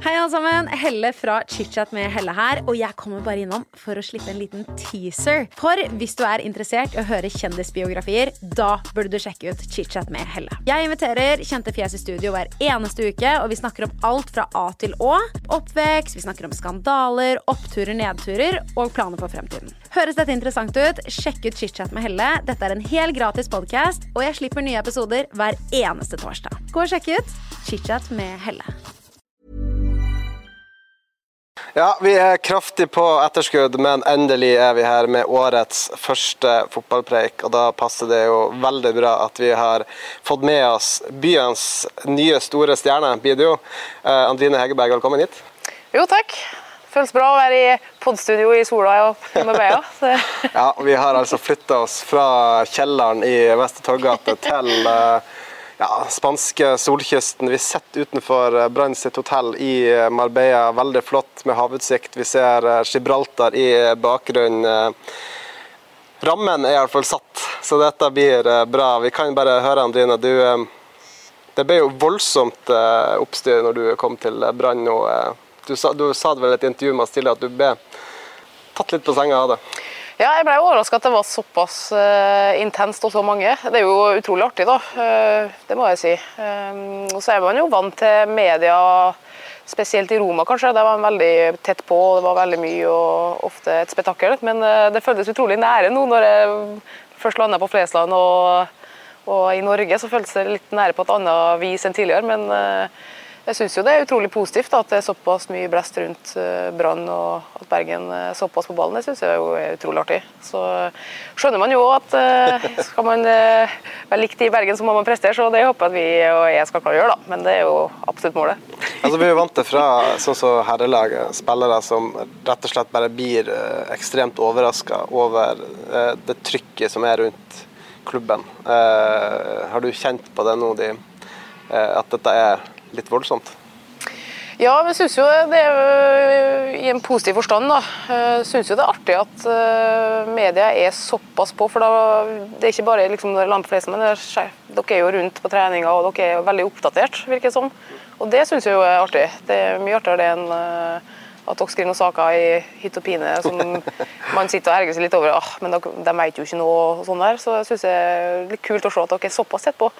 Hei alle sammen, Helle fra ChitChat med Helle her, og jeg kommer bare innom for å slippe en liten teaser. For hvis du er interessert i å høre kjendisbiografier, da burde du sjekke ut ChitChat med Helle. Jeg inviterer kjente fjes i studio hver eneste uke, og vi snakker om alt fra A til Å. Oppvekst, vi snakker om skandaler, oppturer, nedturer og planer for fremtiden. Høres dette interessant ut? Sjekk ut ChitChat med Helle. Dette er en helt gratis podkast, og jeg slipper nye episoder hver eneste torsdag. Gå og sjekk ut ChitChat med Helle. Ja, vi er kraftig på etterskudd, men endelig er vi her med årets første fotballpreik. Og da passer det jo veldig bra at vi har fått med oss byens nye store stjerne, Bidio. Eh, Andrine Hegerberg, velkommen hit. Jo, takk. Føles bra å være i podstudio i sola og med Beia. Ja, vi har altså flytta oss fra kjelleren i Vestre Torggate til eh, ja, spanske solkysten. Vi sitter utenfor eh, Brann sitt hotell i eh, Marbella. Veldig flott med havutsikt. Vi ser eh, Gibraltar i bakgrunnen. Rammen er iallfall satt, så dette blir bra. Vi kan bare høre, Andrine. Du, det ble jo voldsomt oppstyr når du kom til Brann nå. Du sa, du sa det vel i et intervju med oss tidligere at du ble tatt litt på senga av det. Ja, jeg ble overraska at det var såpass uh, intenst og så mange. Det er jo utrolig artig, da. Uh, det må jeg si. Eh, og så er man jo vant til media, spesielt i Roma kanskje. Der var man veldig tett på, og det var veldig mye og ofte et spetakkel. Men uh, det føltes utrolig nære nå når jeg først landa på Flesland og, og i Norge. Så føltes det litt nære på et annet vis enn tidligere. men jeg syns jo det er utrolig positivt at det er såpass mye blest rundt eh, Brann og at Bergen er såpass på ballen. Det syns jeg er utrolig artig. Så skjønner man jo at eh, skal man eh, være likt i Bergen, så må man prestere. Så det håper jeg at vi og jeg skal klare å gjøre, da. Men det er jo absolutt målet. Altså, vi er vant til fra sånn som herrelaget, spillere som rett og slett bare blir eh, ekstremt overraska over eh, det trykket som er rundt klubben. Eh, har du kjent på det nå, de, eh, at dette er litt voldsomt? Ja, men jeg syns jo det er i en positiv forstand, da. Jeg syns jo det er artig at øh, media er såpass på, for da det er ikke bare liksom flest, men er, dere er jo rundt på treninger og dere er jo veldig oppdatert, virker det som. Og det syns jeg jo er artig. Det er mye artigere det enn øh, at dere skriver noen saker i hytt og pine som man sitter og erger seg litt over. Ah, men dere, de vet jo ikke noe og sånn der. Så jeg syns det er litt kult å se at dere er såpass tett på.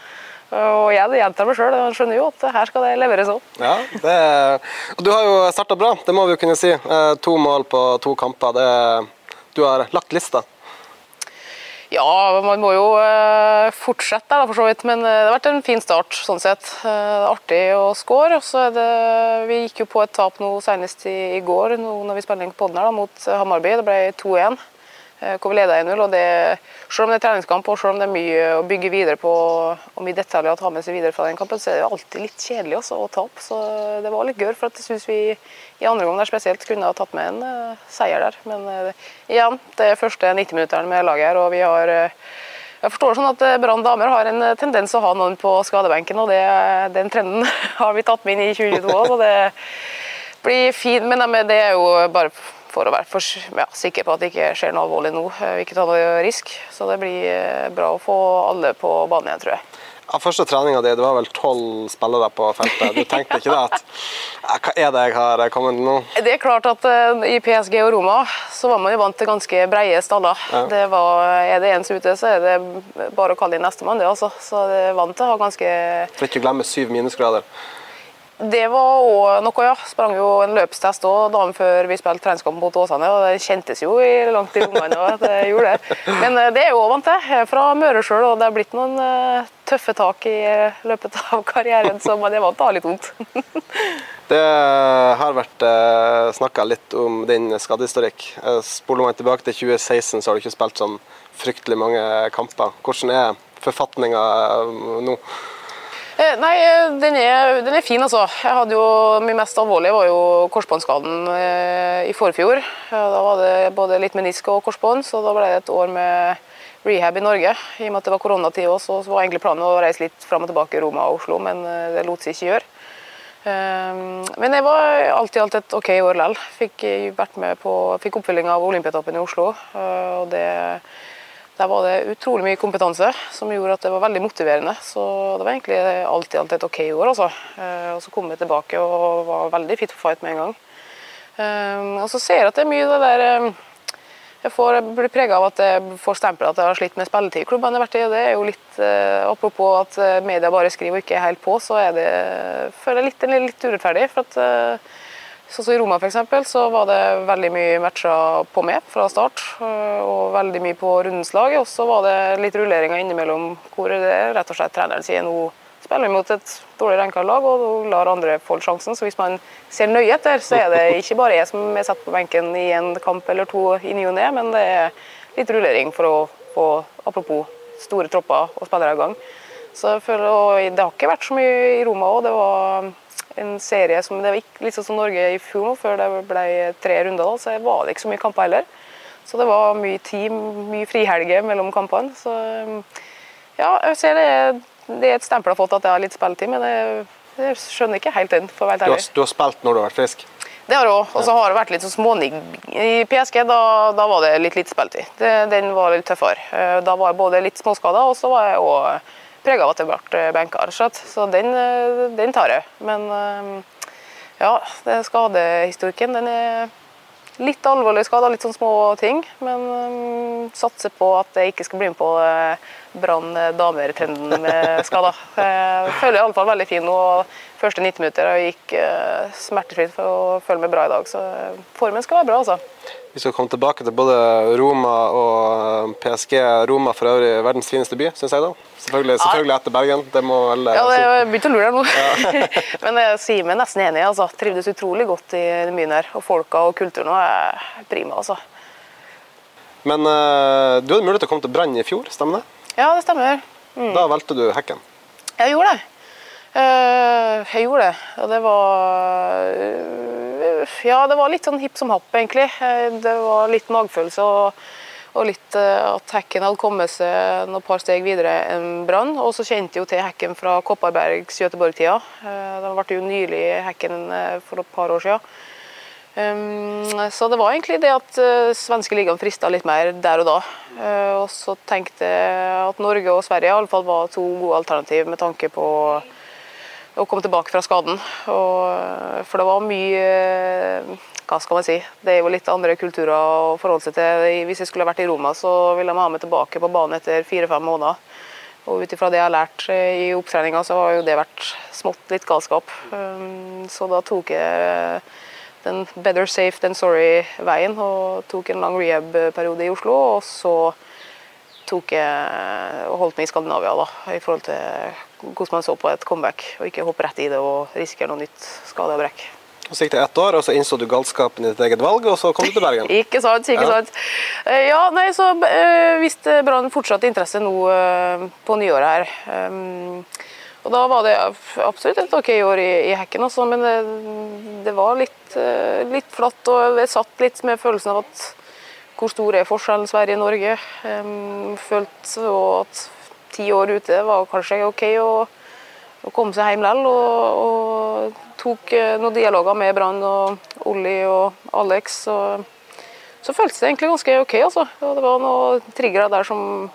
Og jeg gjentar meg sjøl, skjønner jo at her skal det leveres òg. Ja, det er, og du har jo starta bra, det må vi jo kunne si. Eh, to mål på to kamper. Det, du har lagt lista. Ja, man må jo eh, fortsette der, for så vidt. Men eh, det har vært en fin start, sånn sett. Det er artig å score. Og så det Vi gikk jo på et tap nå senest i, i går nå, når vi spiller inn den her, da, mot Hamarby. Hammarby. Det ble 2-1. Eh, Hvor vi leda 1-0. og Selv om det er treningskamp og selv om det er mye å bygge videre på og mye detaljer å ta med seg videre fra den kampen, så er det jo alltid litt kjedelig også å tape. Så det var litt gøy, for at jeg syns vi i andre gang spesielt kunne ha tatt med en eh, seier der. Men eh, igjen, det er første 90-minutteren med laget her, og vi har jeg forstår sånn at Brann damer har en tendens å ha noen på skadebenken, og det, den trenden har vi tatt med inn i 2022 òg, Og det blir fint. Men det er jo bare for å være for, ja, sikker på at det ikke skjer noe alvorlig nå. Vi Ikke ta noe risk. Så det blir eh, bra å få alle på banen igjen, tror jeg. Ja, første treninga di, det var vel tolv spillere på feltet. Du tenkte ikke det at Hva er det jeg har kommet til nå? Det er klart at uh, I PSG og Roma så var man jo vant til ganske breie staller. Ja. Det var, er det en som er ute, så er det bare å kalle inn nestemann. det altså. Så det er vant til å ha ganske For ikke å glemme syv minusgrader. Det var òg noe, ja. Sprang jo en løpstest òg dagen før vi spilte treningskamp mot Åsane. og Det kjentes jo langt i lungene at jeg gjorde det. Men eh, det er jo vant til. Jeg er fra Møre sjøl, og det har blitt noen eh, tøffe tak i eh, løpet av karrieren, så man er vant til å ha litt vondt. Det har vært eh, snakka litt om din skadehistorikk. Eh, Spoler man tilbake til 2016, så har du ikke spilt sånn fryktelig mange kamper. Hvordan er forfatninga nå? Eh, Nei, eh, den er, den er fin, altså. Jeg hadde jo, Min mest alvorlige var jo korsbåndskaden eh, i forfjor. Da var det både litt menisk og korsbånd, så da ble det et år med rehab i Norge. I og med at det var koronatid òg, så var egentlig planen å reise litt fram og tilbake i Roma og Oslo, men det lot seg ikke gjøre. Men det var alt i alt et OK år likevel. Fikk, fikk oppfølging av Olympiatoppen i Oslo. og det der var det utrolig mye kompetanse som gjorde at det var veldig motiverende. Så det var egentlig alt i alt et OK år. Altså. Eh, Og så kom jeg tilbake og var veldig fit for fight med en gang. Eh, Og så ser jeg at det er mye det der eh, Jeg får, jeg blir prega av at jeg får stempel at jeg har slitt med spilletid i klubben. Det er jo litt Apropos at media bare skriver og ikke er helt på, så er det føler jeg litt, litt, urettferdig. for at Sånn som I Roma for eksempel, så var det veldig mye matcher på meg fra start, øh, og veldig mye på rundens lag. Og så var det litt rulleringer innimellom hvor det rett og slett treneren sier nå spiller vi mot et dårlig ranka lag og lar andre få sjansen. Så hvis man ser nøye etter, så er det ikke bare jeg som er satt på benken i en kamp eller to i ny og ne, men det er litt rullering for å få, apropos store tropper og spillere i gang. Så jeg føler, og Det har ikke vært så mye i Roma òg. Det var en serie som det var ikke, litt sånn som Norge i fjor, før det ble tre runder. da, Så var det ikke så mye kamper heller. Så det var mye tid, mye frihelger mellom kampene. Så ja, jeg ser det, det er et stempel jeg har fått at jeg har litt spilletid, men jeg, jeg skjønner ikke helt den, for å være Du ærlig. du har spilt når du har vært frisk. Det har jeg òg. Og så har det vært litt sånn smånigg. I PSG da, da var det litt lite spilletid. Den var litt tøffere. Eh, Da var jeg både litt småskada, og så var jeg òg prega av at jeg ble benka. og slett. Så den, eh, den tar jeg. Men eh, ja, det skadehistorikken den er litt alvorlig skada, litt sånn små ting. Men eh, satser på at jeg ikke skal bli med på uh, Brann damer-trenden med da. Jeg føler jeg i alle fall veldig fin nå. Første 90 minutter og gikk eh, smertefritt for å føle meg bra i dag. Så eh, formen skal være bra, altså. Vi skal komme tilbake til både Roma og PSG. Roma for øvrig verdens fineste by, syns jeg. da. Selvfølgelig, selvfølgelig etter Bergen. Det må vel eh, Ja, jeg begynte å lure deg nå. Men jeg sier meg nesten enig. altså. Trivdes utrolig godt i byen her. Og folka og kulturen er prima, altså. Men eh, du hadde mulighet til å komme til Brann i fjor, stemmer det? Ja, det stemmer. Mm. Da valgte du hekken. Jeg gjorde det. Eh, jeg gjorde det, og det var eh, Ja, det var litt sånn hipp som happ, egentlig. Eh, Det var litt magefølelse og, og litt at hekken hadde kommet seg noen par steg videre enn Brann. Og så kjente jeg jo til hekken fra Kopparbergs Göteborg-tida. Den ble jo nylig hekken for et par år siden. Um, så det var egentlig det at uh, svenske ligaen frista litt mer der og da. Uh, og så tenkte jeg at Norge og Sverige i alle fall var to gode alternativ med tanke på å komme tilbake fra skaden. Og, eh, for det var mye uh, Hva skal man si? Det er jo litt andre kulturer å forholde seg til. Hvis jeg skulle vært i Roma, så ville de ha meg tilbake på banen etter fire-fem måneder. Og ut ifra det jeg har lært i opptreninga, så har jo det vært smått litt galskap. Um, så da tok jeg den better safe than sorry-veien og tok en lang rehab-periode i Oslo. Og så tok jeg og holdt meg i Skandinavia da, i forhold til hvordan man så på et comeback. Og ikke hoppe rett i det og risikere noe nytt skade og brekk. Og Så gikk det ett år, og så innså du galskapen i ditt eget valg, og så kom du til Bergen. Ikke sant, ikke Ja. sant. Eh, Ja, nei, så eh, viste Brann fortsatt interesse nå eh, på nyåret her. Um, og da var det absolutt et ok år i, i hekken også, men det, det var litt, eh, litt flatt, og jeg satt litt med følelsen av at hvor stor er forskjellen Sverige-Norge? Um, følte at ti år ute var kanskje ok å, å komme seg hjem likevel. Og, og tok eh, noen dialoger med Brann og Olli og Alex. Og, så føltes det egentlig ganske ok. Altså. Og det var noen triggere der som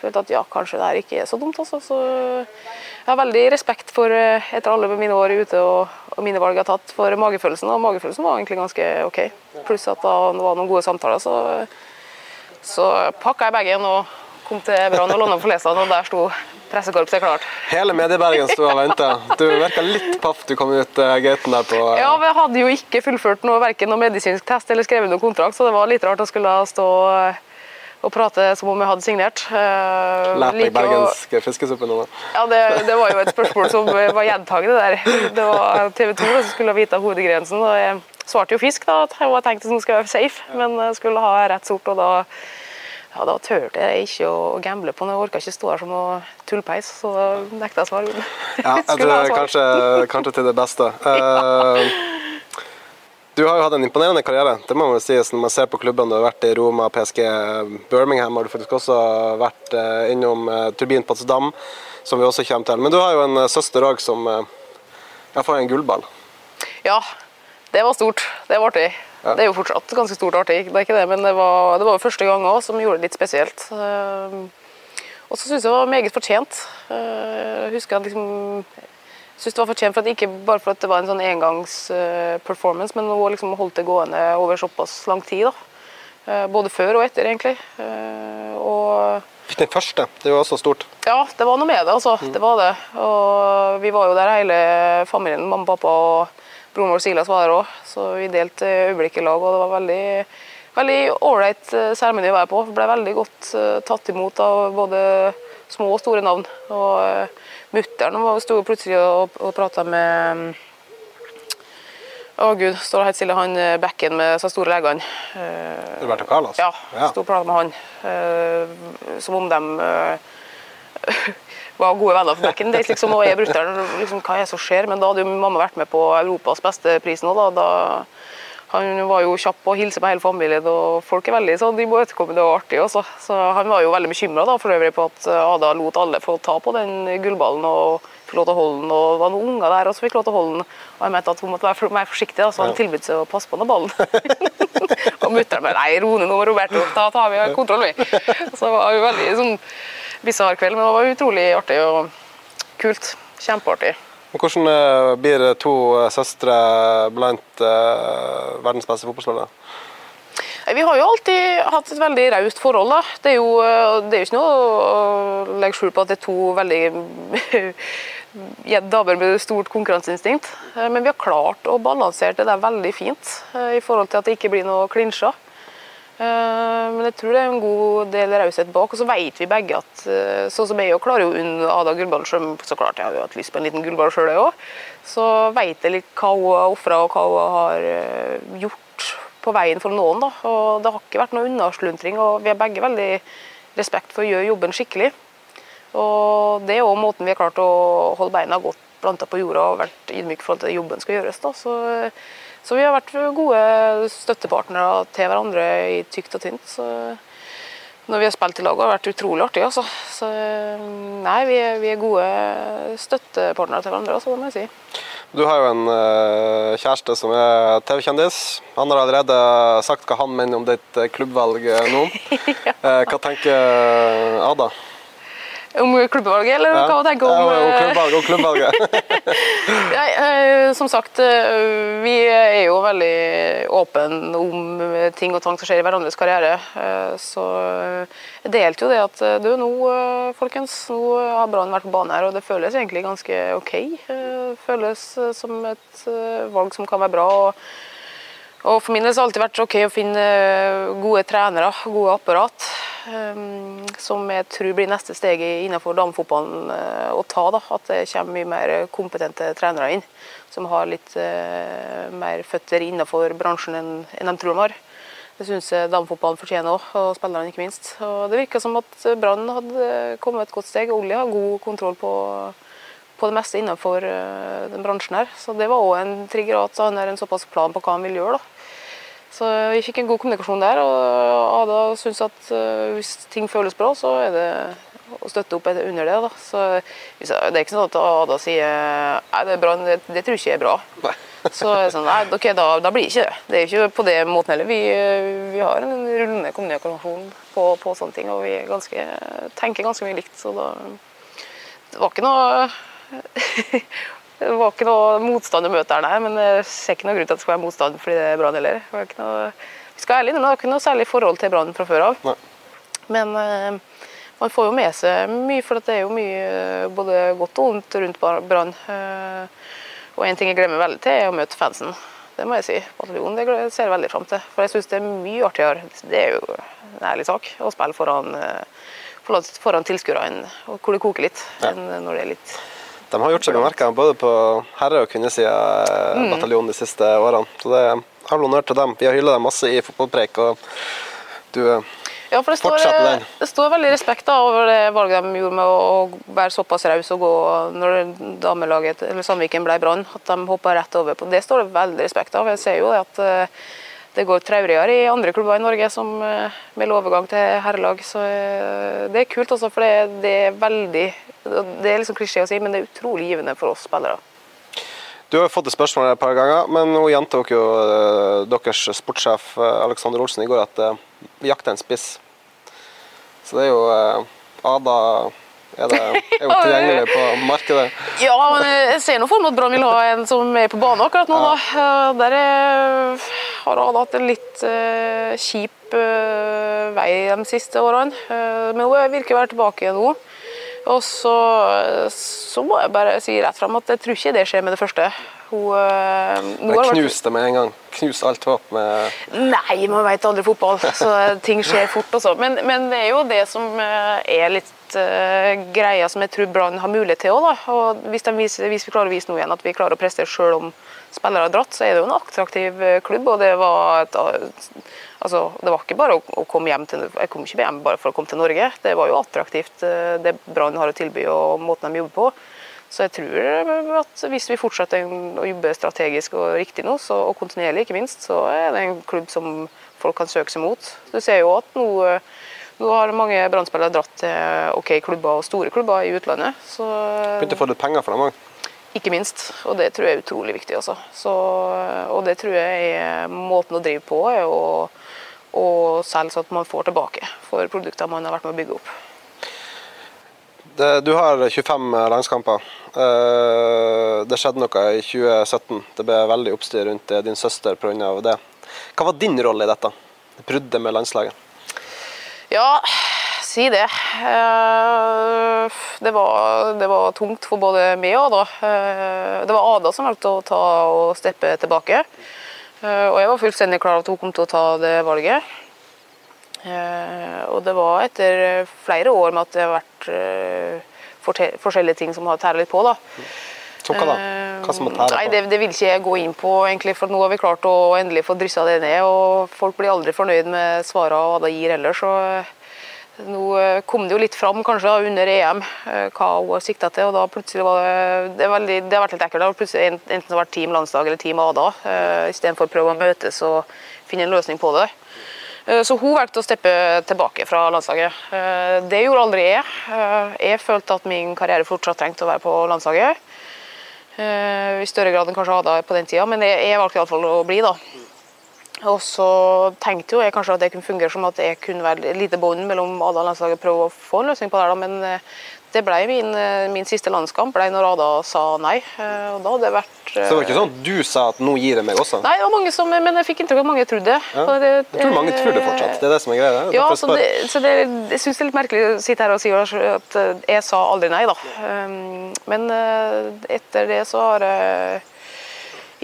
følte at ja, kanskje det her ikke er så dumt. Altså. Så jeg har veldig respekt for, eh, etter alle mine år ute og, og mine valg jeg har tatt, for magefølelsen. Og magefølelsen var egentlig ganske ok. Pluss at da det var noen gode samtaler, så, så pakka jeg bagen og kom til Brann og London opp Lesland, og der sto pressekorpset klart. Hele Mediebergen sto og venta. Du virka litt paff du kom ut uh, gaten der på Ja, vi hadde jo ikke fullført noe, verken noe medisinsk test eller skrevet noen kontrakt, så det var litt rart å skulle stå eh, og prate som om jeg hadde signert. Lærte Lært deg bergensk fiskesuppe nå. da. Ja, det, det var jo et spørsmål som var gjentagende der. Det var TV 2 som skulle vite hodegrensen, og jeg svarte jo fisk, da. Og Jeg var tenkt at nå skulle jeg være safe, men skulle ha rett sort, og da ja, da turte jeg ikke å gamble på noe. Jeg orka ikke stå her som noe tullpeis, så da nekta jeg svar. Ja, jeg tror kanskje, kanskje til det beste. Uh, du har jo hatt en imponerende karriere, det må man si, når man ser på klubbene. Du har vært i Roma, PSG, Birmingham har du faktisk også vært uh, innom uh, Turbin Potsdam, som vi også kommer til. Men du har jo en søster òg som får en gullball. Ja, det var stort. Det var artig. Ja. Det er jo fortsatt ganske stort artig, det er ikke det, men det var, det var jo første gang òg som gjorde det litt spesielt. Og så syns jeg det var meget fortjent. Jeg husker jeg liksom synes det var fortjent for at ikke bare for at det var en sånn engangsperformance, uh, men hun liksom holdt det gående over såpass lang tid. da. Eh, både før og etter, egentlig. og den første, det var også stort. Ja, det var noe med det, altså. Mm. Det var det. Og vi var jo der hele familien, mamma, pappa og broren vår Silas var der òg, så vi delte øyeblikket i lag. og Det var veldig veldig ålreit eh, seremoni å være på. Ble veldig godt tatt imot av både små og store navn. Og Mutter'n sto plutselig og, og prata med Å oh, gud, står helt stille han bekken med så store leggene. Uh, Roberto Carlos? Ja, ja. sto og prata med han. Uh, som om de var gode venner på bekken. Det er liksom, og jeg brutter'n, liksom, hva er det som skjer? Men da hadde jo mamma vært med på Europas beste pris nå. Da, da, han var jo kjapp og hilste på hele familien, og folk er veldig sånn imøtekommende og artige også. Så han var jo veldig bekymra for øvrig på at Ada lot alle få ta på den gullballen og fikk lov til å holde den. Og det var noen unger der også fikk lov til å holde den. Og jeg mente at hun måtte være mer forsiktig, da, så han tilbød seg å passe på den ballen. og mutter'n bare nei, ro nå, Roberto, da tar vi kontroll, vi. Så det var jo veldig sånn bisarr kveld, men det var utrolig artig og kult. Kjempeartig. Hvordan blir blir to eh, søstre blant uh, verdens beste fotballspillere? Vi har jo alltid hatt et veldig raust forhold. da. Det er, jo, det er jo ikke noe å legge skjul på at det er to veldig damer med stort konkurranseinstinkt. Men vi har klart å balansere det der veldig fint i forhold til at det ikke blir noe klinsjer. Eh, men jeg tror det er en god del raushet bak. Og så vet vi begge at eh, sånn som jeg jo klarer jo unn Ada gullball sjøl, så klart jeg har jo hatt lyst på en liten gullball sjøl, jeg òg. Så vet jeg litt hva hun har ofra og hva hun har eh, gjort på veien for noen. da. Og det har ikke vært noe unnasluntring, og vi har begge veldig respekt for å gjøre jobben skikkelig. Og det er òg måten vi har klart å holde beina godt planta på jorda og vært ydmyke for at jobben skal gjøres. da. Så så vi har vært gode støttepartnere til hverandre i tykt og tynt. Så når vi har spilt i lag, har det vært utrolig artig. Altså. Så nei, vi er, vi er gode støttepartnere til hverandre, altså, det må jeg si. Du har jo en uh, kjæreste som er TV-kjendis. Han har allerede sagt hva han mener om ditt klubbvalg nå. ja. hva tenker Ada? Om klubbevalget, eller ja. hva tenker om ja, om klubbvalget. ja, eh, som sagt, eh, vi er jo veldig åpne om ting og tvang som skjer i hverandres karriere. Så jeg delte jo det at du, nå folkens, nå har Brann vært på banen her, og det føles egentlig ganske OK. Det føles som et valg som kan være bra. og og For min del har det alltid vært OK å finne gode trenere, gode apparat. Ehm, som jeg tror blir neste steg innenfor damefotballen eh, å ta. Da. At det kommer mye mer kompetente trenere inn, som har litt uh, mer føtter innenfor bransjen enn, de tror de har. Det syns jeg damefotballen fortjener òg, og spillerne ikke minst. Og det virka som at Brann hadde kommet et godt steg. Olje har god kontroll på, på det meste innenfor uh, den bransjen her. Så det var òg en trigger at han har en såpass plan på hva han vil gjøre. da. Så vi fikk en god kommunikasjon der, og Ada syns at uh, hvis ting føles bra, så er det å støtte opp under det. Da. Så Det er ikke sånn at Ada sier nei, det er bra, det, det tror ikke er bra. Nei. så er det sånn, nei, ok, da, da, blir det ikke det. Det er ikke på det måten heller. Vi, vi har en rullende kommunikasjon på, på, sånne ting, og vi ganske, tenker ganske mye likt. Så da, det var ikke noe Det var ikke noe motstand å møte her, nei, men jeg ser ikke noe grunn til at det skal være motstand fordi det er Brann heller. Noe, vi skal ærlig innrømme, det var ikke noe særlig forhold til Brann fra før av. Nei. Men uh, man får jo med seg mye, for det er jo mye eh, både godt og vondt rundt Brann. Uh, og en ting jeg glemmer veldig til, er å møte fansen. Det må jeg si. Bataljonen det ser jeg veldig fram til. For jeg syns det er mye artigere. Det er jo en ærlig sak å spille foran, foran tilskuerne, hvor det koker litt, enn når det er litt de har gjort seg bemerka både på herre- og kvinnesida av mm. bataljonen de siste årene. Så det er all honnør til dem. Vi har hylla dem masse i fotballpreik. og du Ja, for det står, den. det står veldig respekt da, over det valget de gjorde med å være såpass raus og gå når damelaget eller Sandviken ble Brann. At de hoppa rett over på det. står det veldig respekt av. Jeg ser jo at eh, det går traurigere i andre klubber i Norge som eh, med overgang til herrelag. Så eh, det er kult, også, for det, det er veldig Det er liksom klisjé å si, men det er utrolig givende for oss spillere. Du har jo fått et spørsmål et par ganger, men nå gjentok jo eh, deres sportssjef Alexander Olsen i går at vi jakter en spiss. Så det er jo Ada er, det, er jo tilgjengelig på markedet. Ja, men jeg ser nå for meg at Brann vil ha en som er på banen akkurat nå. da. Der er, har Ada hatt en litt eh, kjip eh, vei de siste årene. Eh, men hun virker å være tilbake nå. Og så, så må jeg bare si rett frem at jeg tror ikke det skjer med det første. Hun, eh, nå knuste vært- med en gang. Knus alt håp med Nei, man vet aldri fotball, så ting skjer fort også. Men, men det er jo det som eh, er litt eh, greia som jeg tror Brann har mulighet til òg. Hvis, hvis vi klarer å vise nå igjen at vi klarer å prestere sjøl om spillere har dratt, så er det jo en attraktiv eh, klubb. Og det var et, eh, Altså, det var ikke bare å, å komme hjem til Jeg kom ikke hjem bare for å komme til Norge. Det var jo attraktivt, eh, det Brann har å tilby og måten de jobber på. Så jeg tror at hvis vi fortsetter å jobbe strategisk og riktig nå, så, og kontinuerlig ikke minst, så er det en klubb som folk kan søke seg mot. Du ser jo at nå, nå har mange Brann-spillere dratt til ok klubber og store klubber i utlandet. Så Begynte å få litt penger for dem òg. Ikke minst, og det tror jeg er utrolig viktig. Også. Så, og det tror jeg er måten å drive på, er å, å selge så at man får tilbake for produkter man har vært med å bygge opp. Det, du har 25 landskamper. Eh, Det skjedde noe i 2017. Det ble veldig oppstyr rundt eh, din søster pga. det. Hva var din rolle i dette? Bruddet med landslaget? Ja, si det. Det var, det var tungt for både meg og Ada. Eh, Det var Ada som valgte å ta og steppe tilbake. Eh, Og jeg var fullstendig klar over at hun kom til å ta det valget. Eh, Og det var etter flere år med at det har vært forskjellige ting som har tæret litt på. da. Hva da? Hva som må på? Nei, det, det vil ikke jeg gå inn på, egentlig, for nå har vi klart å endelig få dryssa det ned. og Folk blir aldri fornøyd med svarene Ada gir heller, så nå eh, kom det jo litt fram kanskje da, under EM eh, hva hun sikta til. og da plutselig var Det det, veldig, det har vært litt ekkelt. Det har plutselig en- enten vært Team Landslag eller Team Ada, eh, istedenfor å prøve å møtes og finne en løsning på det. Så hun valgte å steppe tilbake fra landslaget. Det gjorde aldri jeg. Jeg følte at min karriere fortsatt trengte å være på landslaget. I større grad enn kanskje Ada på den tida, men jeg, jeg valgte iallfall å bli. da. Og så tenkte jo jeg kanskje at det kunne fungere som at jeg kunne være lite bånd mellom og landslaget, prøve å få en løsning på det, men eh, det ble min, eh, min siste landskamp ble når Ada sa nei. Eh, Og da hadde det vært Så det var ikke sånn at du sa at 'nå gir jeg meg' også? Nei, det var mange som, men jeg fikk inntrykk av at mange trodde det. Ja. Det- Jeg tror mange tror det fortsatt. Det er det som er greia. ja, så det, så det, jeg syns det er litt merkelig å sitte her og si at jeg sa aldri nei, da. Um, Men etter det så har jeg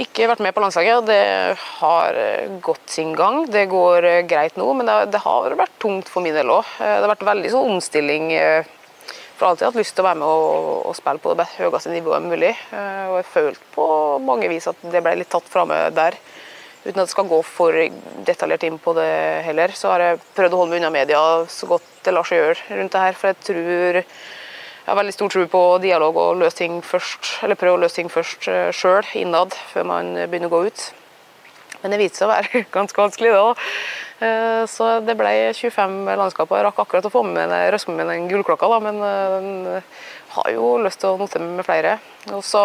ikke vært med på landslaget, og det har eh, gått sin gang. Det går eh, greit nå, men det, det har vært tungt for min del òg. Det har vært veldig sånn omstilling. eh, For alltid hatt lyst til å være med og, og spille på det høyeste nivået mulig. Eh, Og jeg følte på mange vis at det ble litt tatt fra meg der. Uten at jeg skal gå for detaljert inn på det heller, så har jeg prøvd å holde meg unna media så godt det lar seg gjøre rundt det her. For jeg tror jeg har veldig stor tro på dialog og løse ting først, eller prøve å løse ting først sjøl, innad, før man begynner å gå ut. Men det viste seg å være ganske vanskelig, det òg. Så det ble 25 landskaper. Jeg rakk akkurat å få med røske med den gullklokka, da, men eh, den har jo lyst til å note med flere. Og så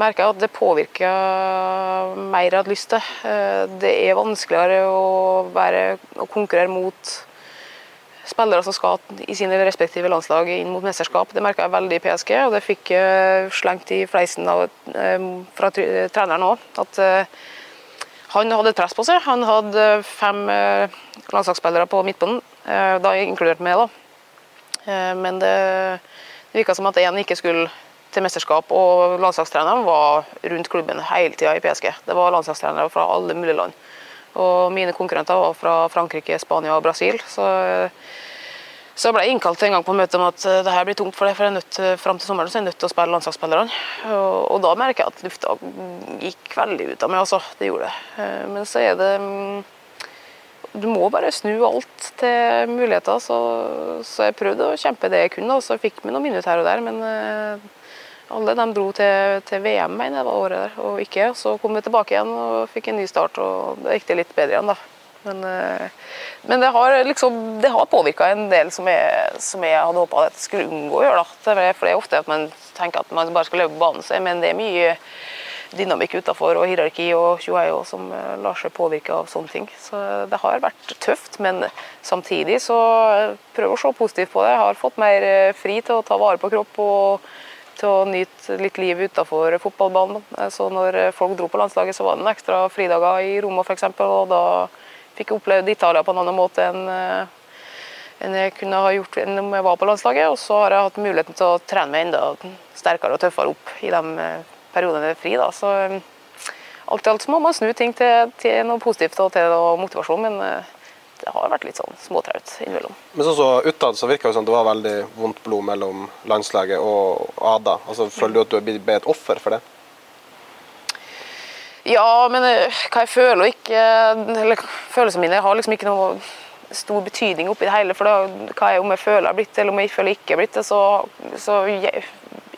merker jeg at det påvirker mer jeg hadde lyst til. Eh, Det er vanskeligere å, være, å konkurrere mot spillere som skal i sine respektive landslag inn mot mesterskap. Det merka jeg veldig i PSG, og det fikk jeg slengt i fleisen av, eh, fra treneren òg. At eh, han hadde press på seg. Han hadde fem eh, landslagsspillere på midtbanen, eh, da inkludert meg. da. Eh, Men det, det virka som at én ikke skulle til mesterskap, og landslagstreneren var rundt klubben hele tida i PSG. Det var landslagstrenere fra alle mulige land. Og mine konkurrenter var fra Frankrike, Spania og Brasil. Så, så jeg ble innkalt en gang på møte om at eh, det her blir tungt for deg, for jeg er nødt til, fram til sommeren så er jeg nødt til å spille landslagsspillerne. Og, og da merker jeg at lufta gikk veldig ut av meg, altså. Det gjorde det. Eh, Men så er det mm, Du må bare snu alt til muligheter. Så, så jeg prøvde å kjempe det jeg kunne, og så fikk vi noen minutter her og der. Men eh, alle de dro til, til VM, mener jeg var året der, og ikke. Så kom vi tilbake igjen og fikk en ny start, og da gikk det litt bedre igjen, da. Men, eh, men det har liksom, har påvirka en del som jeg, som jeg hadde håpa at jeg skulle unngå å gjøre. da. For det er ofte at man tenker at man bare skal på banen, sin, men det er mye dynamikk utafor og hierarki og tjohei som eh, lar seg påvirke av sånne ting. Så det har vært tøft, men samtidig så eh, prøv å se positivt på det. Jeg har fått mer fri til å ta vare på kropp og til å nyte litt liv utafor fotballbanen. Så når folk dro på landslaget, så var det en ekstra fridager i Roma f.eks., og da fikk opplevd Italia på en annen måte enn eh, enn jeg kunne ha gjort om jeg var på landslaget. Og så har jeg hatt muligheten til å trene meg enda sterkere og tøffere opp i de eh, periodene jeg er fri. Da. Så eh, alt i alt må man snu ting til, til noe positivt og til noe motivasjon, men det har vært litt sånn småtraut innimellom. Men sånn så utad så virka det som det var veldig vondt blod mellom landslaget og Ada. Altså, Føler du at du er blitt- et offer for det? Ja, men eh, hva jeg føler og ikke Eller følelsene mine har liksom ikke noe stor betydning oppi det hele. For da, hva jeg, om jeg føler jeg har blitt eller om jeg føler jeg ikke har blitt det, så, så jeg,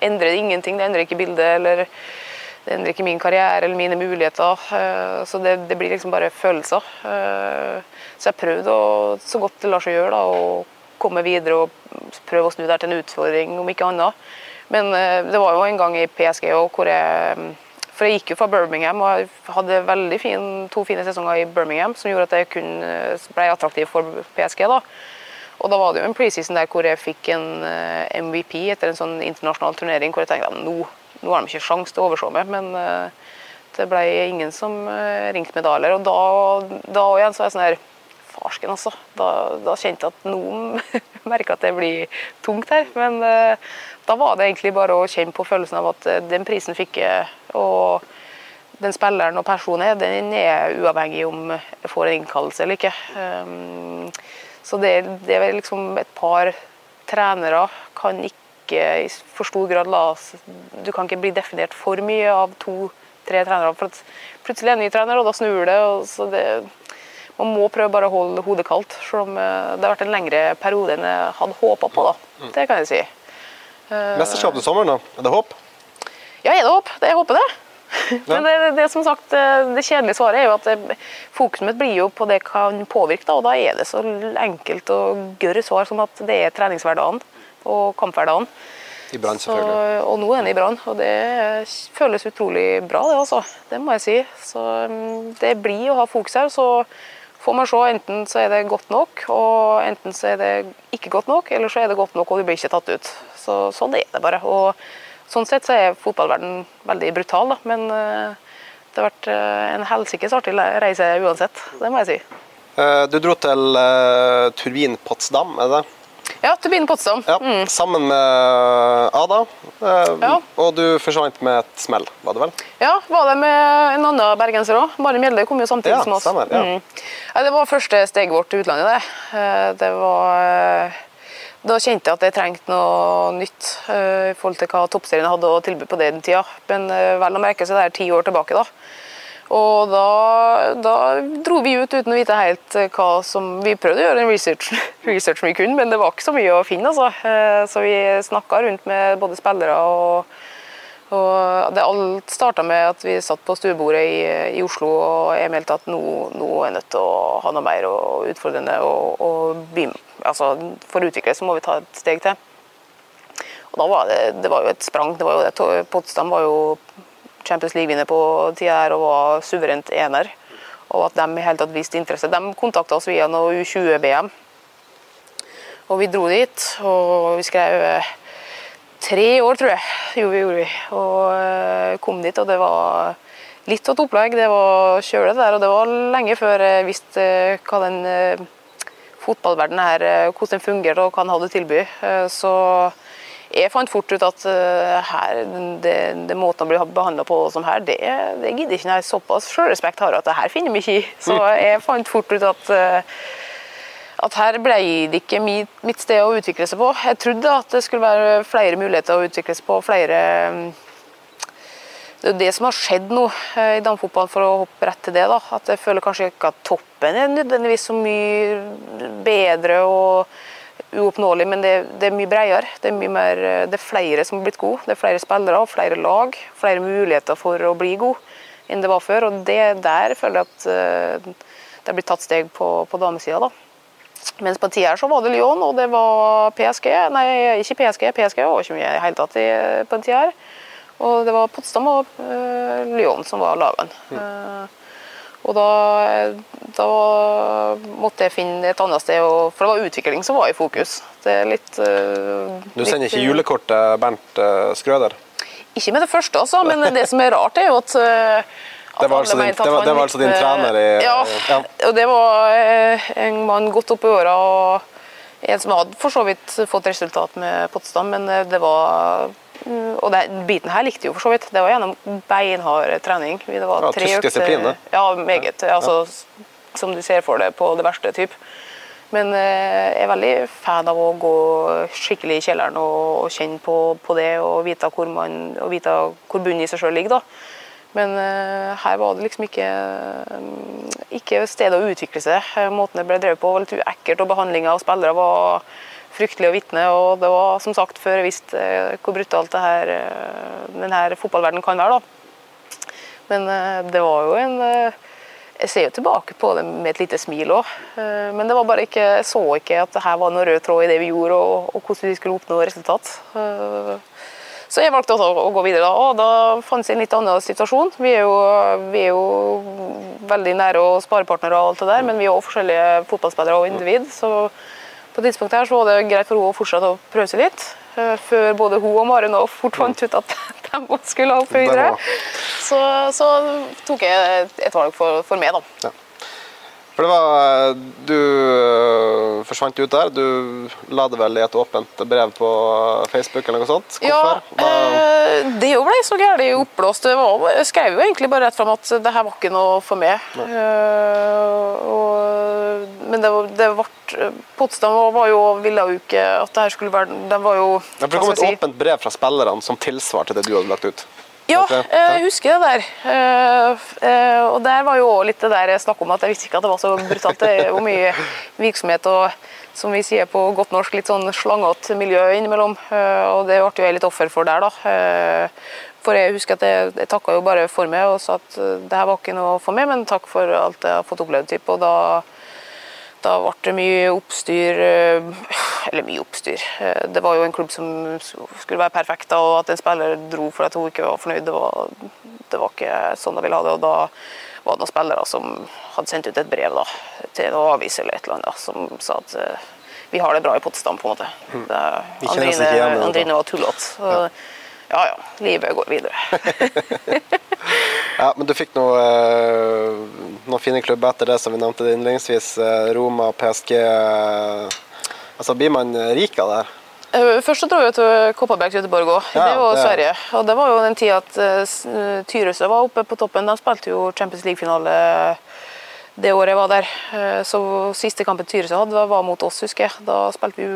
endrer det ingenting. Det endrer ikke bildet, eller det endrer ikke min karriere eller mine muligheter. eh, Så det, det blir liksom bare følelser. Eh, Så jeg har prøvd å, så godt det lar seg gjøre, da, å komme videre og prøve å snu det til en utfordring, om ikke annet. Men det var jo en gang i PSG også, hvor jeg for jeg gikk jo fra Birmingham og hadde veldig fin, to fine sesonger i Birmingham som gjorde at jeg kunne, ble attraktiv for PSG. da. Og da var det jo en preseason der hvor jeg fikk en eh, MVP etter en sånn internasjonal turnering hvor jeg tenkte at nå, nå har de ikke sjanse til å overse meg, men eh, det ble ingen som eh, ringte med da heller. Og da, da igjen så er jeg sånn her Farsken, altså. Da, da kjente jeg at noen merker at det blir tungt her. Men eh, da var det egentlig bare å kjenne på følelsen av at eh, den prisen fikk jeg, og den spilleren og personen er, den er uavhengig om jeg får en innkallelse eller ikke. Um, så det, det er liksom et par trenere kan ikke i for stor grad la oss Du kan ikke bli definert for mye av to-tre trenere. For plutselig er det en ny trener, og da snur det. Så det man må prøve bare å holde hodet kaldt, selv om eh, det har vært en lengre periode enn jeg hadde håpa på. da. Det kan jeg si. Mesterskap til sommeren, da? Er det håp? Ja, er det håp? Jeg håper det. Men det, det, som sagt, eh, det kjedelige svaret er jo at fokuset mitt blir jo på det kan påvirke, da, og da er det så enkelt og gørre svar som at det er treningshverdagen og kamphverdagen. I Brann, selvfølgelig. og nå er den i brann, og det føles utrolig bra, det altså. Det må jeg si. Så mm, det blir å ha fokus her. Så får man se, enten så er det godt nok, og enten så er det ikke godt nok, eller så er det godt nok og du blir ikke tatt ut. Så sånn er det bare. Og sånn sett så er fotballverden veldig brutal, da. Men eh, det har vært eh, en helsikes artig reise uansett. Det må jeg si. Eh, Du dro til Turbin Potsdam, er det det? Ja, Turbin Potsdam. Ja, Sammen med Ada. Ja. Og du forsvant med et smell, var det vel? Ja, var det med en annen bergenser òg. Mari Mjelde kom jo samtidig Ja, som oss. stemmer, ja. Mm. Det var første steget vårt til utlandet. Det, det var Da kjente jeg at jeg trengte noe nytt eh, i forhold til hva toppserien hadde å tilby på den tida. Men eh, vel å merke så det er ti år tilbake, da. Og da, da dro vi ut uten å vite helt eh, hva som Vi prøvde å gjøre en research, research vi kunne, men det var ikke så mye å finne. Altså. Så vi snakka rundt med både spillere og og det Alt starta med at vi satt på stuebordet i, i Oslo og jeg meldte at nå, nå er jeg nødt til å ha noe mer utfordrende. Og bli, altså, for å utvikle så må vi ta et steg til. Og da var det, det var jo et sprang. det var jo det. Potsdam var jo Champions League-vinner på tida her og var suverent ener. Og at de i hele tatt viste interesse. De kontakta oss via noe U20-BM. Og vi dro dit, og vi skrev eh, tre år, tror jeg, Jo, vi, gjorde vi. Og eh, kom dit, og det var litt av et opplegg. Det var kjølig der, og det var lenge før jeg visste eh, hva den fotballverdenen her, eh, hvordan den fungerer og hva den hadde å tilby. Eh, Så jeg fant fort ut at eh, her, det, det måten å bli behandla på som her, det, det gidder ikke jeg. Såpass sjølrespekt har jeg at det her finner vi ikke i. Så jeg fant fort ut at at her ble det ikke mitt sted å utvikle seg på. Jeg trodde at det skulle være flere muligheter å utvikle seg på, flere, det er jo det som har skjedd nå eh, i damefotballen, for å hoppe rett til det. da, at Jeg føler kanskje ikke at toppen er nødvendigvis så mye bedre og uoppnåelig, men det, det er mye bredere. Det er, mye mer, eh, det er flere som har blitt gode. Det er flere spillere, flere lag, flere muligheter for å bli god enn det var før. og det Der føler jeg at eh, det har blitt tatt steg på, på damesida. da. Mens på en tid her så var det Lyon, og det var PSG. Nei, ikke PSG. PSG var ikke mye i det hele tatt på en tid her. Og det var Potsdam og uh, Lyon som var lagene. Uh, og da, da, måtte jeg finne et annet sted, for det var utvikling som var i fokus. Det er litt uh, Du sender litt, ikke julekort til Bernt Skrøder? Ikke med det første, altså. Men det som er rart, er jo at det var, altså din, det, var, det var, altså din, trener i ja, ja, og det var en mann godt opp i åra. Og en som hadde for så vidt fått resultat med Potsdam, men det var Mm, og det, biten her likte jo for så vidt. Det var gjennom beinhard trening. Det var ja, Tysk disiplin, Ja, meget. Altså, som du ser for deg på det verste type. Men eh, jeg er veldig fan av å gå skikkelig i kjelleren og, kjenne på, på, det og vite hvor, man, og vite hvor bunnen i seg sjøl ligger. da. Men uh, her var det liksom ikke, um, ikke stedet å utvikle seg. Måten det ble drevet på var litt uekkelt, og behandlinga av spillere var fryktelig å vitne. Og det var som sagt før jeg visste eh, hvor brutalt det her, eh, denne fotballverdenen kan være. da. Men eh, det var jo en Jeg ser jo tilbake på det med et lite smil òg. Men det var bare ikke, jeg så ikke at det her var noe rød tråd i det vi gjorde, og, og hvordan vi skulle oppnå resultat. Så jeg valgte også å gå videre, da, og da fantes en litt annen situasjon. Vi er jo, vi er jo veldig nære og sparepartnere og alt det der, men vi er også forskjellige fotballspillere og individ. så på tidspunktet her så var det greit for henne å fortsette å prøve seg litt. Eh, før både hun og Maren fort fant ut at de skulle opp videre. Så, så, tok jeg et valg for, for meg, da. Ja. For det var Du øh, forsvant ut der. Du la det vel i et åpent brev på Facebook eller noe sånt? Hvorfor? Ja, eh, det ble så gærent oppblåst. Jeg skrev jo egentlig bare rett fram at det her var ikke noe for meg. Uh, og, men det, det ble Potsdam var jo, ville jo ikke at det her skulle være Det var jo ja, Det kom et si? åpent brev fra spillerne som tilsvarte det du hadde lagt ut? Ja, eh, jeg husker det der. Eh, eh, og der var jo litt det der jeg snakka om at jeg visste ikke at det var så brutalt. Det er jo mye virksomhet og som vi sier på godt norsk, litt sånn slangete miljø innimellom. Og det ble jo jeg litt offer for der, da. For jeg husker at jeg, jeg takka jo bare for meg og sa at det her var ikke noe for meg, men takk for alt jeg har fått opplevd. Typ. Og da da ble det mye oppstyr eh, Eller mye oppstyr. Eh, det var jo en klubb som skulle være perfekt, og at en spiller dro for at hun ikke var fornøyd, det var, det var ikke sånn de ville ha det. og da var det noen spillere som hadde sendt ut et brev da, til noen avis eller et eller annet som sa at uh, vi har det bra i Potsdam, på en måte. Mm. Andrine, Andrine var tullete. Ja. ja livet går videre. Ja, Men du fikk noe, eh, noen fine klubber etter det, som vi nevnte innledningsvis. Eh, Roma, PSG. Eh, altså, Blir man rik av det her? Først så dro jeg til Kopparberg Göteborg òg. Ja, det var Sverige. Og det var jo den tida at Tyrus var oppe på toppen. De spilte jo Champions League-finale det året jeg var der. Eh, så Siste kampen Tyresø hadde, var mot oss, husker jeg. Da, vi,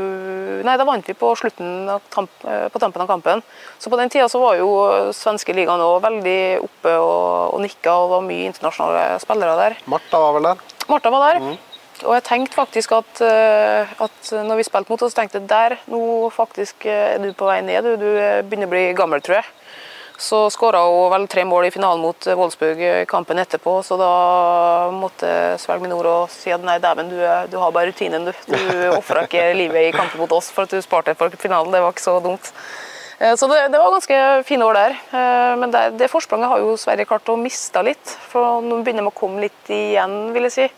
nei, da vant vi på, slutten tamp, eh, på tampen av kampen. Så På den tida så var jo svenske ligaen òg veldig oppe og, og nikka, og det var mye internasjonale spillere der. Marta var vel der? Marta var der. Mm. Og jeg tenkte faktisk at, eh, at når vi spilte mot oss, tenkte jeg der, nå faktisk er du på vei ned. Du, du begynner å bli gammel, tror jeg. Så skåra hun vel tre mål i finalen mot Wolfsburg kampen etterpå, så da måtte Svelg og si at nei, dæven, du, du, har bare rutinen, du. Du ofra ikke livet i kampen mot oss for at du sparte for finalen. Det var ikke så dumt. Eh, så det, det var ganske fine år der. Eh, men det, det forspranget har jo Sverige klart å miste litt. For nå begynner de å komme litt igjen, vil jeg si.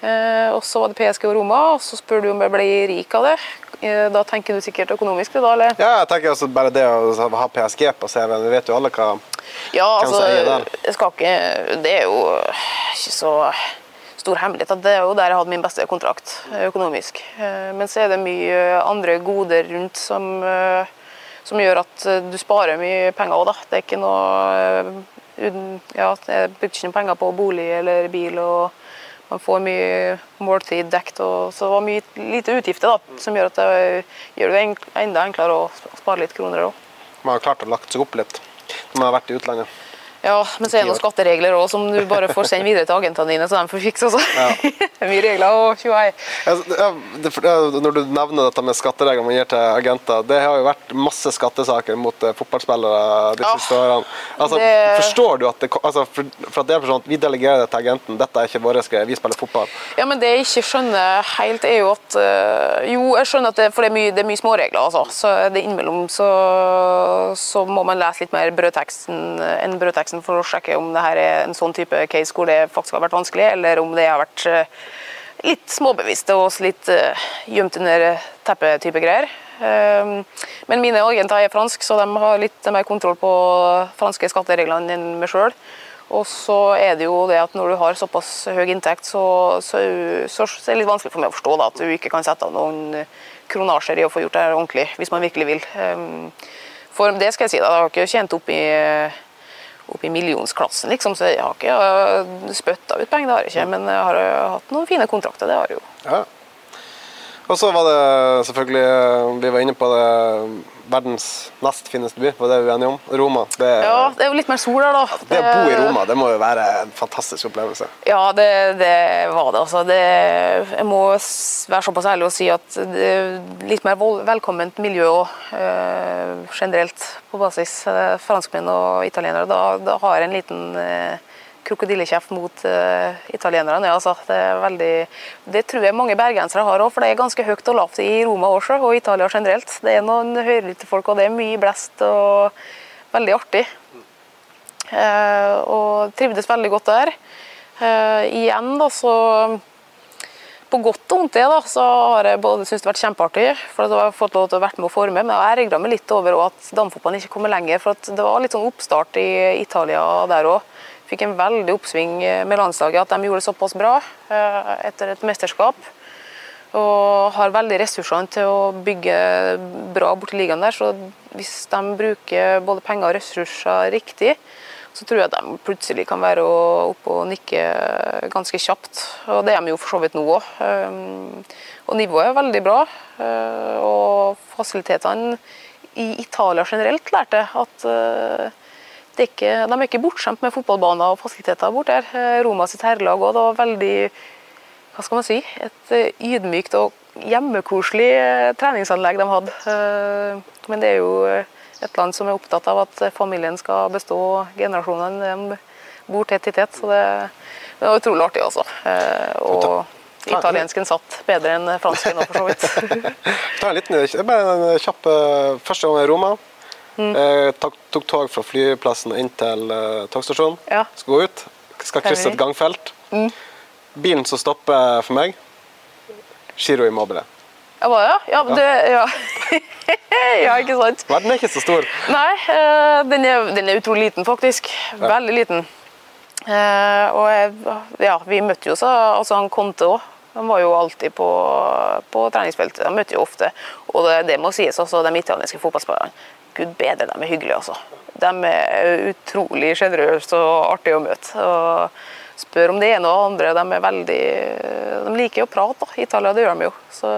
Eh, og så var det PSG og Roma, og så spør du om jeg ble rik av det. Eh, da tenker du sikkert økonomisk, det, da? eller? Ja, jeg tenker altså bare det å ha PSG på CV-en. Vi vet jo alle hva ja, altså. Jeg skal ikke, det er jo ikke så stor hemmelighet at det er jo der jeg hadde min beste kontrakt økonomisk. Eh, men så er det mye andre goder rundt som, som gjør at du sparer mye penger òg, da. Det er ikke noe ja, Jeg brukte ikke noe penger på bolig eller bil. og man får mye måltid dekt, og så det var mye lite utgifter da, som gjør at det gjør det enda enklere å spare litt kroner. Da. Man har klart å lagt seg opp litt? når man har vært i utlandet. Ja, men så er det noen skatteregler også, som du bare får sende videre til agentene dine, så de får fikse også. det er mye regler og tjoei. Ja, ja, ja, når du nevner dette med skatteregler man gir til agenter, det har jo vært masse skattesaker mot eh, fotballspillere de Ja, siste årene. Altså, det- Forstår du at det, altså, for, at det er sånn at vi delegerer det til agenten, dette er ikke våre greier, vi spiller fotball. Ja, men det jeg ikke skjønner helt, er jo at øh, Jo, jeg skjønner at det, for det er mye, det er mye småregler, altså. Så det innimellom så, så må man lese litt mer brødteksten enn brødteksten for å sjekke om det her er en sånn type case hvor det faktisk har vært vanskelig, eller om det har vært øh, litt småbevisst og litt øh, gjemt under teppet-type greier. Um, Men mine agenter er fransk, så de har litt mer kontroll på franske skattereglene enn meg sjøl. Og så er det jo det at når du har såpass høy inntekt, så, så, så, er det litt vanskelig for meg å forstå da, at du ikke kan sette av noen kronasjer i å få gjort det ordentlig, hvis man virkelig vil. Um, For det skal jeg si, da, jeg har ikke tjent opp i, opp i millionsklassen, liksom, så jeg har ikke spytta ut penger, det har jeg ikke. Men jeg har hatt noen fine kontrakter, det har jeg jo. Ja. Og så var det selvfølgelig, eh, vi var inne på det, verdens nest fineste by, var det vi var enige om? Roma. Det, Ja, det er jo litt mer sol der, da. det å bo i Roma, det må jo være en fantastisk opplevelse. Ja, det, det var det. Altså. Det, jeg må være såpass ærlig og si at det er litt mer velkomment miljø òg, generelt på basis. Eh, franskmenn og italienere. Da, da har en liten eh, krokodillekjeft mot uh, italienerne. Altså. det, veldig, det tror jeg mange bergensere har òg, for det er ganske høyt og lavt i Roma også, og Italia generelt. Det er noen høylytte folk, og det er mye blest og veldig artig. Uh, og trivdes veldig godt der. Uh, igjen da, så på godt og vondt det, da, så har jeg både syntes det har vært kjempeartig, for jeg har fått lov til å være med å forme, men jeg ergra meg litt over at damefotballen ikke kommer lenger. For det var litt sånn oppstart i Italia der òg. Fikk en veldig oppsving med landslaget, at de gjorde det såpass bra eh, etter et mesterskap. Og har veldig ressursene til å bygge bra borti ligaen der. Så hvis de bruker både penger og ressurser riktig, så tror jeg at de plutselig kan være oppe og nikke ganske kjapt. Og det er de jo for så vidt nå òg. Og nivået er veldig bra. eh, Og fasilitetene i Italia generelt lærte at eh, er ikke, de er ikke bortskjemt med fotballbaner og fasiliteter bort der. Eh, Roma sitt herrelag òg, det var veldig hva skal man si, et eh, ydmykt og hjemmekoselig eh, treningsanlegg de hadde. Men det er jo et land som er opptatt av at familien skal bestå generasjonene. Bor tett i tett, så det, det var utrolig artig, altså. Og italiensken satt bedre enn fransken òg, for så vidt. Ta en liten, bare en kjapp Første gang i Roma. Mm. Eh, tok, tok tog fra flyplassen inn til eh, togstasjonen. Ja. Skal gå ut. Skal krysse et gangfelt. Mm. Bilen som stopper for meg, Giro Immobile. Ja, bare, ja. Ja, men det, ja. ja, ikke sant? Verden er ikke så stor. Nei, eh, den er, den er utrolig liten, faktisk. Veldig liten. Og jeg, ja, vi møtte jo så, altså han Conte òg. De var jo alltid på, på treningsfeltet. De møtte jo ofte. Og det, det må sies også, de italienske fotballspillerne. Gud bedre, de er hyggelige, altså. De er utrolig sjenerøse og artige å møte. Og spør om det ene og andre. De er veldig De liker å prate, da. Italia, det gjør de jo. Så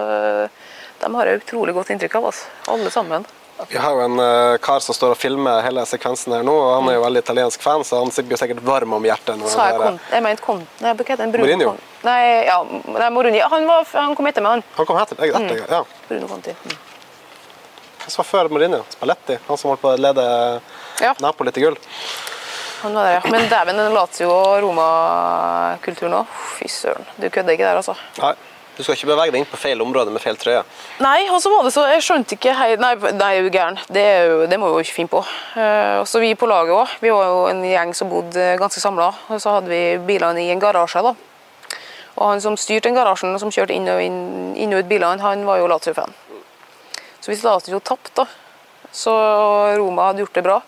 de har jeg utrolig godt inntrykk av, altså. Alle sammen. Vi har jo en eh, kar som står og filmer hele sekvensen her nå, og han er jo veldig italiensk fan, så han blir sikkert varm om hjertet. når Sa jeg hører- Jeg mente Con... Nei, hva heter Mourinho? Nei, ja, nei, Mourinho. Han, var, han kom etter meg, han. Han kom etter deg, etter deg, ja. Bruno Conti. Mm. Hva som var før Mourinho? Spalletti? Han som holdt på å lede Ja. Napoli til gull? Han var der, ja. Men dæven, den later jo Roma-kulturen òg. Fy søren. Du kødder ikke der, altså. Nei. Du skal ikke bevege deg inn på feil område med feil trøye. Nei, og så var det så Jeg skjønte ikke hei, Nei, nei er jo gæren. Det, er jo, det må vi jo ikke finne på. Uh, og så vi på laget òg. Vi var jo en gjeng som bodde ganske samla. Og så hadde vi bilene i en garasje. da. Og han som styrte den garasjen, og som kjørte inn og, inn, inn og ut bilene, han var jo Lazio-fan. Så hvis jo tapt, da, så Roma hadde gjort det bra,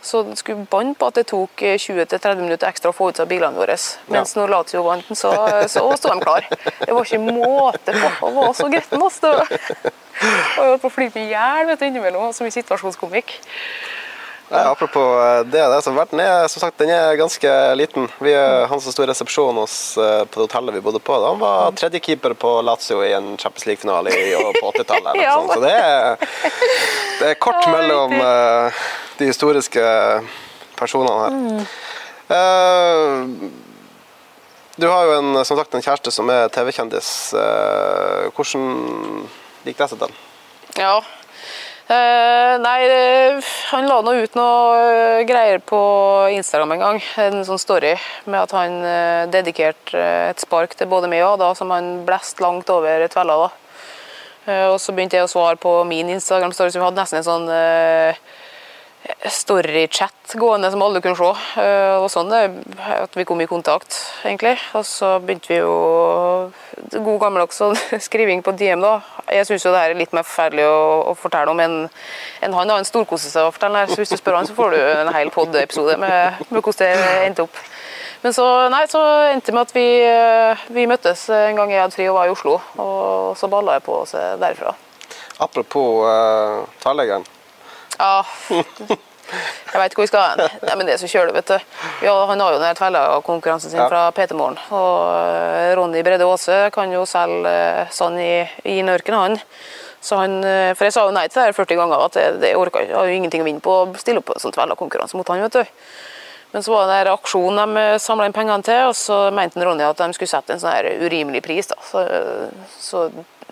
så det skulle banne på at det tok eh, 20-30 minutter ekstra å få ut av bilene våre. Mens når Lazio vant, så, så sto de klar. Det var ikke måte på. Han var så gretten. Altså. Og jeg holdt på å flippe i hjel innimellom. Så mye situasjonskomikk. Nei, apropos eh, det, det så verden er, som sagt, den er ganske liten. Vi, er- han som sto i resepsjonen hos, eh, på det hotellet vi bodde på, han var tredjekeeper på Lazio i en Champions League-finale på 80-tallet. Ja. Så det er, det er kort mellom, eh, de historiske personene her. Uh, du har jo en, som sagt en kjæreste som er TV-kjendis. Uh, hvordan gikk det seg til? Ja. Eh, nei, han la nå ut noe eh, greier på Instagram en gang. En sånn story med at han eh, dedikerte et spark til både meg og da, som han blest langt over tvella. da. Og så begynte jeg å svare på min Instagram-story, så vi hadde nesten en sånn storychat gående som alle kunne se. Eh, og sånn det, at vi kom i kontakt, egentlig. Og så begynte vi jo God gammeldags skriving på DM, da. Jeg syns jo det her er litt mer forferdelig å, å fortelle om enn enn han. har en storkoser å fortelle så hvis du spør han, så får du en hel pod-episode med, med hvordan det endte opp. Men så, nei, så endte det med at vi, eh, vi møttes en gang jeg hadde fri og var i Oslo. Og så balla jeg på oss derfra. Apropos uh, tverrleggeren. Ja, jeg veit hvor vi skal hen. Nei, men det er så kjølig, vet du. Ja, han har jo den konkurransen sin Ja. fra PT Morgen. Og eh, Ronny Brede Aase kan jo selge sånn i, i Nørken, han. Så han. eh, For jeg sa jo nei til det her 40 ganger, at det, det orka ikke. Jeg har jo ingenting å vinne på å stille opp på en sånn tverrleggerkonkurranse mot han, vet du. Men så var det en aksjon de samla inn pengene til, og så mente Ronny at de skulle sette en sånn her urimelig pris. da. Så, så,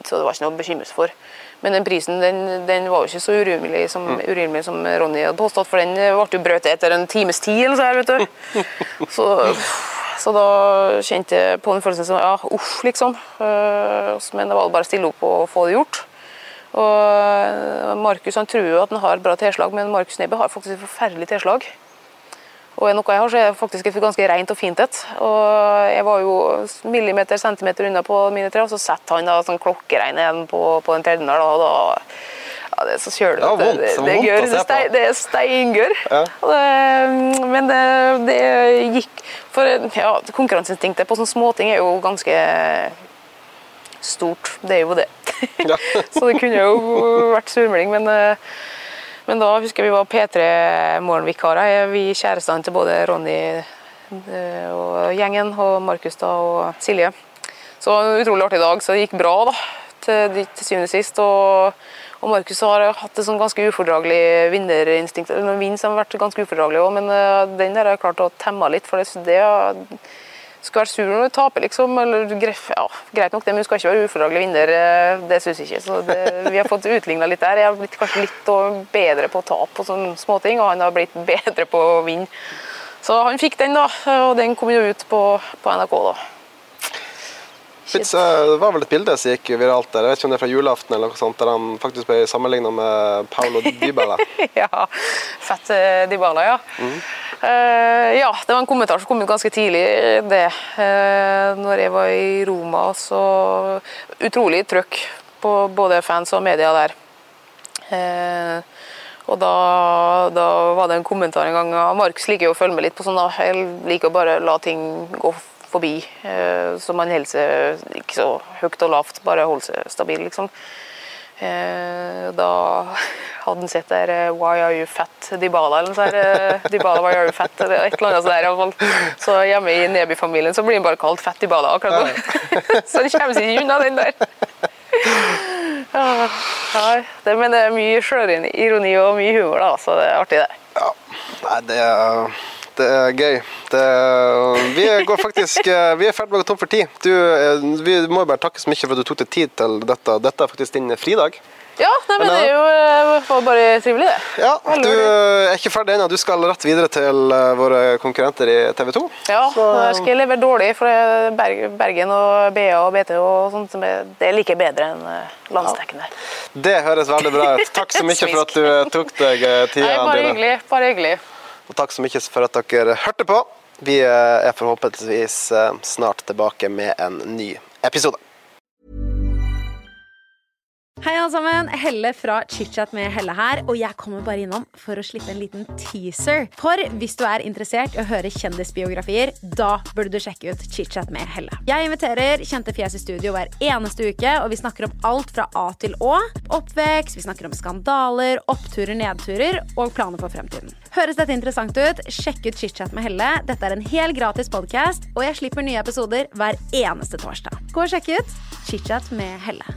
så det var ikke noe å bekymre seg for. Men den prisen den, den var jo ikke så urimelig som, urimelig som Ronny hadde påstått, for den ble jo brøt etter en times tid. eller så her, vet du. Så, så da kjente jeg på den følelsen som ja, uff, liksom. Eh, Men det var bare å stille opp og få det gjort. Og Markus han tror jo at han har bra tilslag, men Markus Neby har faktisk et forferdelig tilslag. Og er noe jeg har, så er det faktisk et ganske rent og fint et. Og jeg var jo millimeter, centimeter unna på mine tre, og så setter han da sånn klokkeregn igjen på, på den tredje der, og da ja, det er så kjølig. Det det, det det, gjør, se det, er steingørr. Ja. Men det, det gikk For ja, konkurranseinstinktet på sånne småting er jo ganske stort. Det er jo det. Ja. så det kunne jo vært surmelding, men eh, men da husker jeg vi var P3-morgenvikarer. Vi kjærestene til både Ronny eh, og gjengen, og Markus da, og Silje. Så det var en utrolig artig dag, så det gikk bra da, til, til syvende og sist. Og, og Markus har hatt et sånn ganske ufordragelig vinnerinstinkt. som har vært ganske ufordragelig òg, men eh, den der har jeg klart å temme litt. For det, det skal være sur når du taper, liksom. Eller, ja, greit nok det, men du skal ikke være ufordragelig vinner. eh, Det syns jeg ikke. Så det, vi har fått utligna litt der. Jeg har blitt kanskje litt bedre på å tape på sånne småting, og han har blitt bedre på å vinne. Så han fikk den, da, og den kom jo ut på, på NRK, da. Fitz, eh, Det var vel et bilde som gikk viralt der. Jeg vet ikke om det er fra julaften eller noe sånt, der han faktisk ble sammenligna med Paulo Dybala. ja, fett eh, Dybala, ja. Eh, ja, det var en kommentar som kom ut ganske tidlig, det. Uh, når jeg var i Roma, så Utrolig trøkk på både fans og media der. Eh, og da, da var det en kommentar en gang ja, Markus liker jo å følge med litt på sånn. Jeg liker å bare la ting gå forbi. eh, så man holder seg ikke så høyt og lavt, bare holder seg stabil, liksom. Eh, da hadde han sett der eh, 'Why are you fat?' Dybala eller noe sånt. eh, Dybala, why are you fat? Et eller annet sånt der, i fall. Så hjemme i Neby-familien så blir han bare kalt Fett Dybala akkurat nå. så det kommer seg ikke unna den der. Ja, ja, det, men det er mye sjølironi og mye humor, da, så det er artig, det. Ja. Nei, det er, det er gøy. Det er, vi går faktisk eh, Vi er ferdig med å gå tom for tid. Du, eh, vi må bare takke så mye for at du tok deg tid til dette. Dette er faktisk din fridag. Ja, nei, men det er jo eh, bare trivelig, det. Ja, Du er ikke ferdig ennå. Du skal rett videre til våre konkurrenter i TV 2. Ja, der skal jeg levere dårlig, for er Bergen og BA og BT og sånt, det er like bedre enn landsdekkende. Ja. Det høres veldig bra ut. Takk så mye for at du tok deg Nei, tida bare hyggelig. Bare hyggelig. Og takk så mye for at dere hørte på. Vi eh, er forhåpentligvis eh, snart tilbake med en ny episode. Hei alle sammen, Helle fra ChitChat med Helle her, og jeg kommer bare innom for å slippe en liten teaser. For hvis du er interessert i å høre kjendisbiografier, da burde du sjekke ut ChitChat med Helle. Jeg inviterer kjente fjes i studio hver eneste uke, og vi snakker om alt fra A til Å. Oppvekst, vi snakker om skandaler, oppturer, nedturer og planer for fremtiden. Høres dette interessant ut? Sjekk ut ChitChat med Helle. Dette er en helt gratis podkast, og jeg slipper nye episoder hver eneste torsdag. Gå og sjekk ut ChitChat med Helle.